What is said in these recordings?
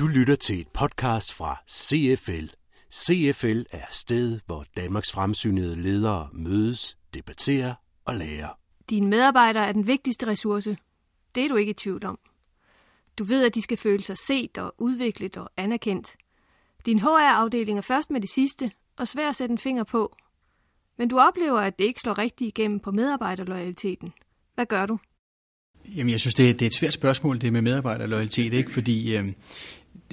Du lytter til et podcast fra CFL. CFL er stedet, hvor Danmarks fremsynede ledere mødes, debatterer og lærer. Dine medarbejdere er den vigtigste ressource. Det er du ikke i tvivl om. Du ved, at de skal føle sig set og udviklet og anerkendt. Din HR-afdeling er først med det sidste og svær at sætte en finger på. Men du oplever, at det ikke slår rigtigt igennem på medarbejderloyaliteten. Hvad gør du? Jamen, jeg synes, det er, det er et svært spørgsmål, det med medarbejderloyalitet, ikke? fordi øh,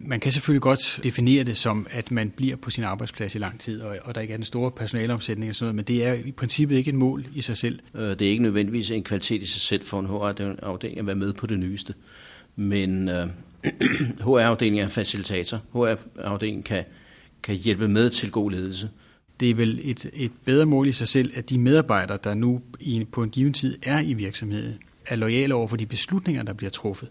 man kan selvfølgelig godt definere det som, at man bliver på sin arbejdsplads i lang tid, og, og der ikke er den store personaleomsætning og sådan noget, men det er i princippet ikke et mål i sig selv. Øh, det er ikke nødvendigvis en kvalitet i sig selv for en HR-afdeling at være med på det nyeste, men øh, HR-afdelingen er facilitator. HR-afdelingen kan, kan hjælpe med til god ledelse. Det er vel et, et bedre mål i sig selv, at de medarbejdere, der nu i, på en given tid er i virksomheden, er lojale over for de beslutninger, der bliver truffet.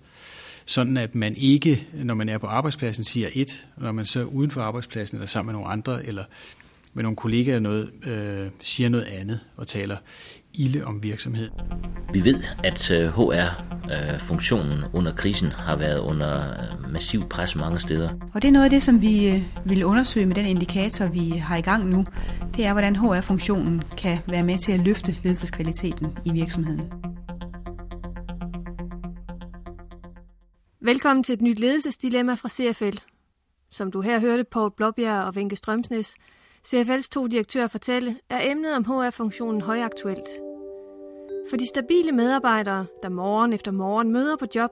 Sådan at man ikke, når man er på arbejdspladsen, siger et, og når man så uden for arbejdspladsen, eller sammen med nogle andre, eller med nogle kollegaer noget, øh, siger noget andet og taler ilde om virksomhed. Vi ved, at HR-funktionen øh, under krisen har været under øh, massiv pres mange steder. Og det er noget af det, som vi øh, vil undersøge med den indikator, vi har i gang nu. Det er, hvordan HR-funktionen kan være med til at løfte ledelseskvaliteten i virksomheden. Velkommen til et nyt ledelsesdilemma fra CFL. Som du her hørte Paul Blåbjerg og Vinke Strømsnes, CFL's to direktører fortælle, er emnet om HR-funktionen højaktuelt. For de stabile medarbejdere, der morgen efter morgen møder på job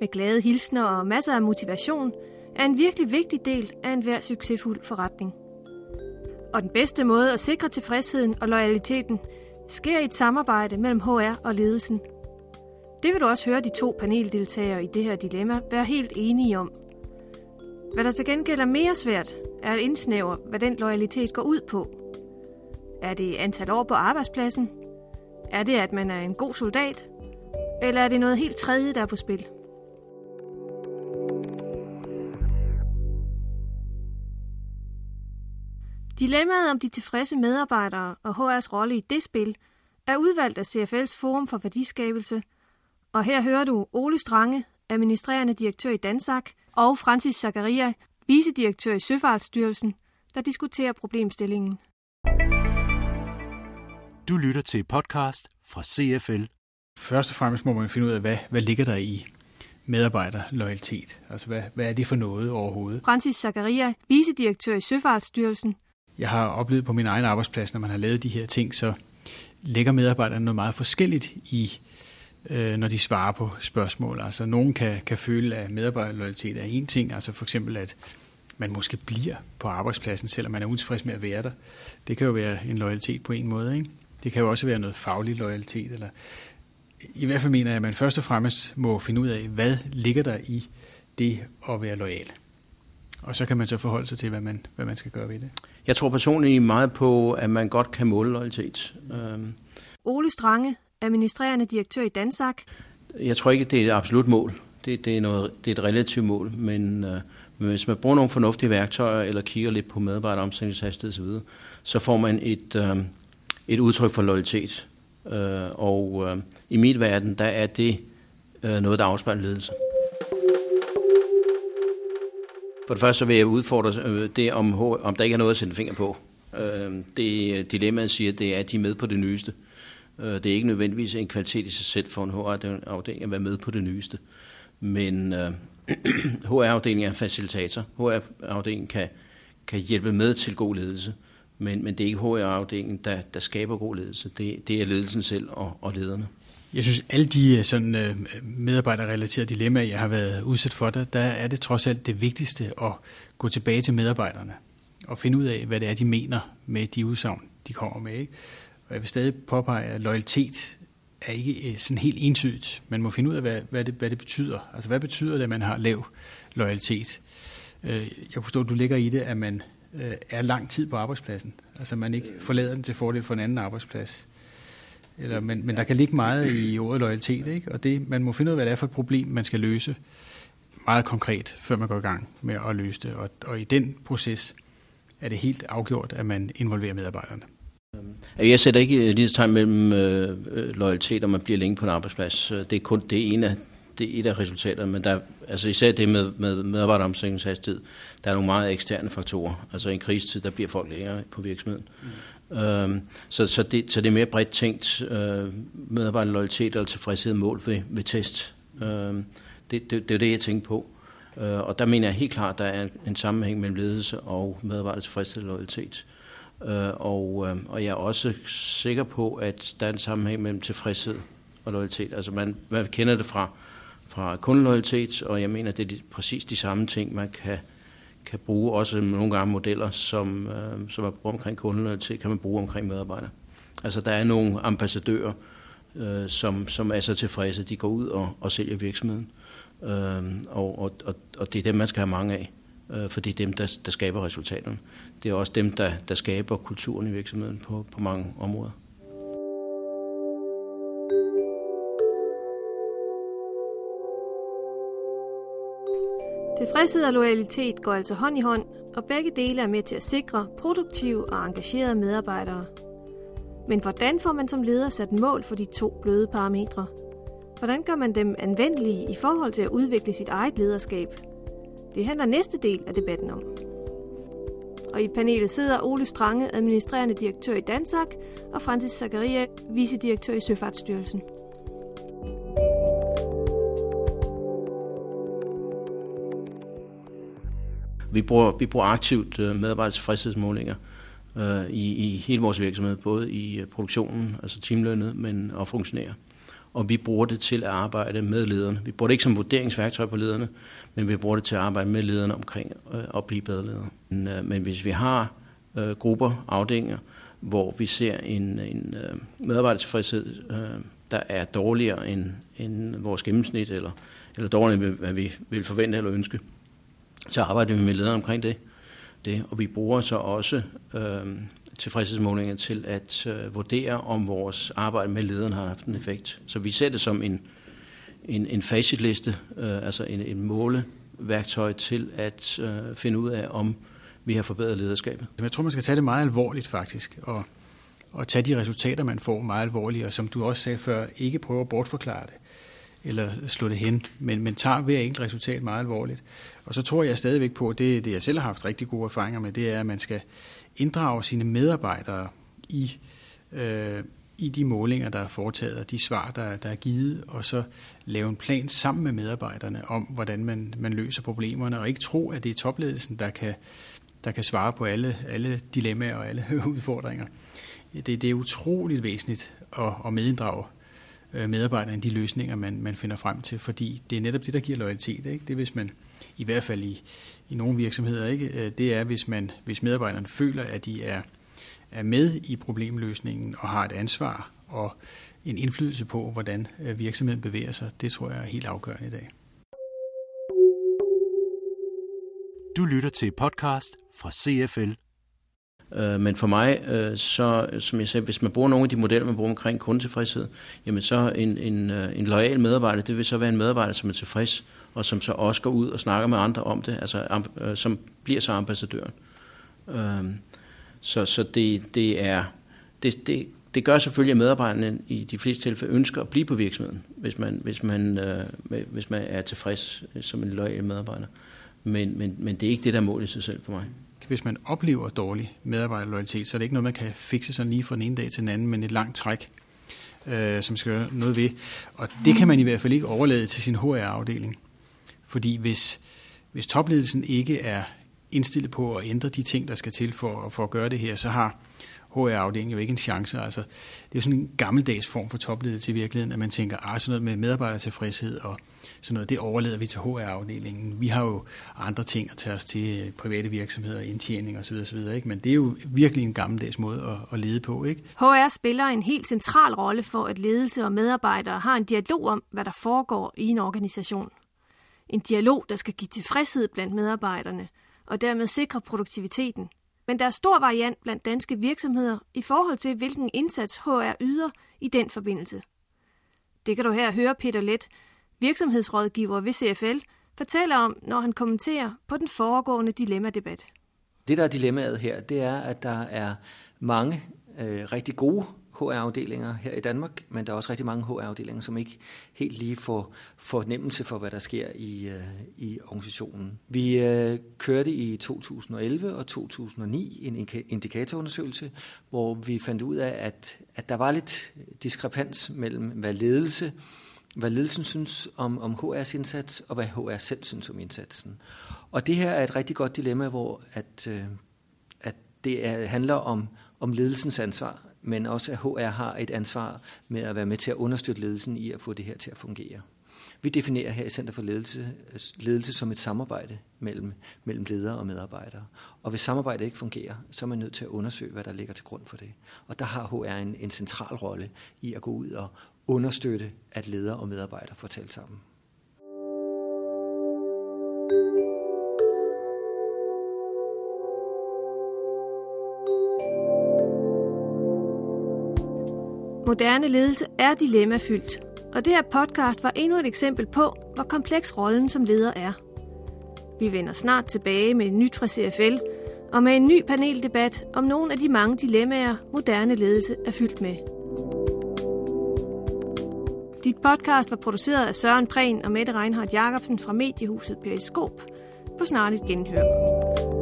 med glade hilsner og masser af motivation, er en virkelig vigtig del af enhver succesfuld forretning. Og den bedste måde at sikre tilfredsheden og loyaliteten sker i et samarbejde mellem HR og ledelsen – det vil du også høre de to paneldeltagere i det her dilemma være helt enige om. Hvad der til gengæld er mere svært, er at indsnævre, hvad den loyalitet går ud på. Er det antal år på arbejdspladsen? Er det, at man er en god soldat? Eller er det noget helt tredje, der er på spil? Dilemmaet om de tilfredse medarbejdere og HR's rolle i det spil er udvalgt af CFL's Forum for Værdiskabelse – og her hører du Ole Strange, administrerende direktør i Dansak, og Francis Zakaria, vicedirektør i Søfartsstyrelsen, der diskuterer problemstillingen. Du lytter til podcast fra CFL. Først og fremmest må man finde ud af, hvad, hvad ligger der i medarbejderloyalitet? Altså, hvad, hvad er det for noget overhovedet? Francis Zakaria, vicedirektør i Søfartsstyrelsen. Jeg har oplevet på min egen arbejdsplads, når man har lavet de her ting, så lægger medarbejderne noget meget forskelligt i øh, når de svarer på spørgsmål. Altså, nogen kan, kan føle, at medarbejderloyalitet er en ting, altså for eksempel, at man måske bliver på arbejdspladsen, selvom man er utilfreds med at være der. Det kan jo være en loyalitet på en måde, ikke? Det kan jo også være noget faglig loyalitet, eller i hvert fald mener jeg, at man først og fremmest må finde ud af, hvad ligger der i det at være lojal. Og så kan man så forholde sig til, hvad man, hvad man skal gøre ved det. Jeg tror personligt meget på, at man godt kan måle loyalitet. Øhm. Ole Strange, administrerende direktør i Dansak. Jeg tror ikke, det er et absolut mål. Det, det, er, noget, det er et relativt mål, men, øh, men hvis man bruger nogle fornuftige værktøjer, eller kigger lidt på medarbejderomsætningshastighed osv., så får man et, øh, et udtryk for loyalitet. Øh, og øh, i mit verden, der er det øh, noget, der afspejler ledelse. For det første så vil jeg udfordre øh, det, om, om der ikke er noget at sætte finger på. Øh, det dilemmaet siger, det er, at de er med på det nyeste. Øh, Øh, det er ikke nødvendigvis en kvalitet i sig selv for en HR-afdeling at være med på det nyeste. Men øh, HR-afdelingen er en facilitator. HR-afdelingen kan, kan hjælpe med til god ledelse. Men, men det er ikke HR-afdelingen, der, der skaber god ledelse. Det, det er ledelsen selv og, og lederne. Jeg synes, alle de øh, sådan, øh, medarbejderrelaterede dilemmaer, jeg har været udsat for, der, der er det trods alt det vigtigste at gå tilbage til medarbejderne og finde ud af, hvad det er, de mener med de udsagn, de kommer med. Ikke? Og jeg vil stadig påpege, at loyalitet er ikke øh, sådan helt entydigt. Man må finde ud af, hvad, hvad, det, hvad det betyder. Altså, hvad betyder det, at man har lav loyalitet? Øh, jeg kan forstå, at du ligger i det, at man øh, er lang tid på arbejdspladsen. Altså, man ikke forlader den til fordel for en anden arbejdsplads. Eller, men, men der kan ligge meget i ordet loyalitet, ikke? og det, man må finde ud af, hvad det er for et problem, man skal løse meget konkret, før man går i gang med at løse det. Og, og i den proces er det helt afgjort, at man involverer medarbejderne. Øhm, jeg sætter ikke øh, lige tegn mellem øh, øh, loyalitet, og man bliver længe på en arbejdsplads. Øh, det er kun det ene af det er et af resultaterne, men der, altså især det med, med medarbejderomsætningshastighed, der er nogle meget eksterne faktorer. Altså i en krisetid, der bliver folk længere på virksomheden. Mm. Øhm, så, så, det, så det er mere bredt tænkt øh, medarbejderloyalitet og tilfredshed mål ved, ved test. Øhm, det, det, det er det, jeg tænker på. Øh, og der mener jeg helt klart, at der er en sammenhæng mellem ledelse og medarbejder tilfredshed og loyalitet. Øh, og, øh, og jeg er også sikker på, at der er en sammenhæng mellem tilfredshed og loyalitet. Altså man, man kender det fra, fra kundeloyalitet, og jeg mener, det er de, præcis de samme ting, man kan, kan bruge. Også nogle gange modeller, som, øh, som er brugt omkring kundeloyalitet, kan man bruge omkring medarbejdere. Altså der er nogle ambassadører, øh, som, som er så tilfredse, de går ud og, og sælger virksomheden. Øh, og, og, og, og det er dem, man skal have mange af, Øh, for det er dem, der, der skaber resultaterne. Det er også dem, der, der skaber kulturen i virksomheden på, på mange områder. Tilfredshed og loyalitet går altså hånd i hånd, og begge dele er med til at sikre produktive og engagerede medarbejdere. Men hvordan får man som leder sat mål for de to bløde parametre? Hvordan gør man dem anvendelige i forhold til at udvikle sit eget lederskab? Det handler næste del af debatten om. Og i panelet sidder Ole Strange, administrerende direktør i Dansak, og Francis Zakaria, vicedirektør i Søfartsstyrelsen. Vi bruger, vi bruger aktivt øh, medarbejdertilfredshedsmålinger øh, i, i hele vores virksomhed, både i øh, produktionen, altså teamlønnet, men og funktionærer. Og vi bruger det til at arbejde med lederne. Vi bruger det ikke som vurderingsværktøj på lederne, men vi bruger det til at arbejde med lederne omkring øh, at blive bedre ledere. Men, øh, men hvis vi har øh, grupper, afdelinger, hvor vi ser en, en øh, medarbejdertilfredshed, øh, der er dårligere end, end vores gennemsnit, eller, eller dårligere end hvad vi vil forvente eller ønske, så arbejder vi med lederne omkring det. det og vi bruger så også øh, tilfredshedsmålinger til at øh, vurdere, om vores arbejde med lederen har haft en effekt. Så vi ser det som en, en, en facitliste, øh, altså en, en måleværktøj til at øh, finde ud af, om vi har forbedret lederskabet. Jeg tror, man skal tage det meget alvorligt faktisk, og, og tage de resultater, man får meget alvorligt, og som du også sagde før, ikke prøve at bortforklare det eller slå det hen, men, men tager hver enkelt resultat meget alvorligt. Og så tror jeg stadigvæk på, at det, det jeg selv har haft rigtig gode erfaringer med, det er, at man skal inddrage sine medarbejdere i, øh, i de målinger, der er foretaget, og de svar, der, der er givet, og så lave en plan sammen med medarbejderne om, hvordan man, man løser problemerne, og ikke tro, at det er topledelsen, der kan, der kan svare på alle, alle dilemmaer og alle udfordringer. Det, det er utroligt væsentligt at, at medinddrage Øh, medarbejderne de løsninger, man, man finder frem til, fordi det er netop det, der giver loyalitet. Ikke? Det er, hvis man, i hvert fald i, i nogle virksomheder, ikke? Øh, det er, hvis, man, hvis medarbejderne føler, at de er, er med i problemløsningen og har et ansvar og en indflydelse på, hvordan øh, virksomheden bevæger sig. Det tror jeg er helt afgørende i dag. Du lytter til podcast fra CFL Øh, men for mig, øh, så, som jeg sagde, hvis man bruger nogle af de modeller, man bruger omkring kundetilfredshed, jamen så en, en, øh, en lojal medarbejder, det vil så være en medarbejder, som er tilfreds, og som så også går ud og snakker med andre om det, altså øh, som bliver så ambassadøren. Øhm, så, så det, det er, det, det, det gør selvfølgelig, at medarbejderne i de fleste tilfælde ønsker at blive på virksomheden, hvis man, hvis man, øh, hvis man er tilfreds som en lojal medarbejder. Men, men, men det er ikke det, der er mål i sig selv for mig hvis man oplever dårlig medarbejderloyalitet, så er det ikke noget, man kan fikse sådan lige fra den ene dag til den anden, men et langt træk, øh, som skal gøre noget ved. Og det kan man i hvert fald ikke overlade til sin HR-afdeling. Fordi hvis, hvis topledelsen ikke er indstillet på at ændre de ting, der skal til for, for at gøre det her, så har HR-afdelingen jo ikke en chance. Altså, det er sådan en gammeldags form for topledelse i virkeligheden, at man tænker, at ah, sådan noget med medarbejdertilfredshed og sådan noget, det overlader vi til HR-afdelingen. Vi har jo andre ting at tage os til, private virksomheder, indtjening osv. osv. Ikke? Men det er jo virkelig en gammeldags måde at, at lede på. Ikke? HR spiller en helt central rolle for, at ledelse og medarbejdere har en dialog om, hvad der foregår i en organisation. En dialog, der skal give tilfredshed blandt medarbejderne, og dermed sikre produktiviteten. Men der er stor variant blandt danske virksomheder i forhold til, hvilken indsats HR yder i den forbindelse. Det kan du her høre Peter Let, virksomhedsrådgiver ved CFL, fortæller om, når han kommenterer på den foregående dilemma-debat. Det, der er dilemmaet her, det er, at der er mange øh, rigtig gode HR-afdelinger her i Danmark, men der er også rigtig mange HR-afdelinger, som ikke helt lige får fornemmelse for, hvad der sker i, øh, i organisationen. Vi øh, kørte i 2011 og 2009 en indikatorundersøgelse, hvor vi fandt ud af, at, at der var lidt diskrepans mellem, hvad ledelse hvad ledelsen synes om, om HR's indsats, og hvad HR selv synes om indsatsen. Og det her er et rigtig godt dilemma, hvor at, øh, at det er, handler om, om ledelsens ansvar, men også at HR har et ansvar med at være med til at understøtte ledelsen i at få det her til at fungere. Vi definerer her i Center for Ledelse, ledelse som et samarbejde mellem, mellem ledere og medarbejdere. Og hvis samarbejdet ikke fungerer, så er man nødt til at undersøge, hvad der ligger til grund for det. Og der har HR en, en central rolle i at gå ud og understøtte, at ledere og medarbejdere får talt sammen. Moderne ledelse er dilemmafyldt, og det her podcast var endnu et eksempel på, hvor kompleks rollen som leder er. Vi vender snart tilbage med nyt fra CFL, og med en ny paneldebat om nogle af de mange dilemmaer, moderne ledelse er fyldt med. Dit podcast var produceret af Søren Prehn og Mette Reinhardt Jacobsen fra mediehuset Periskop på snarligt genhør.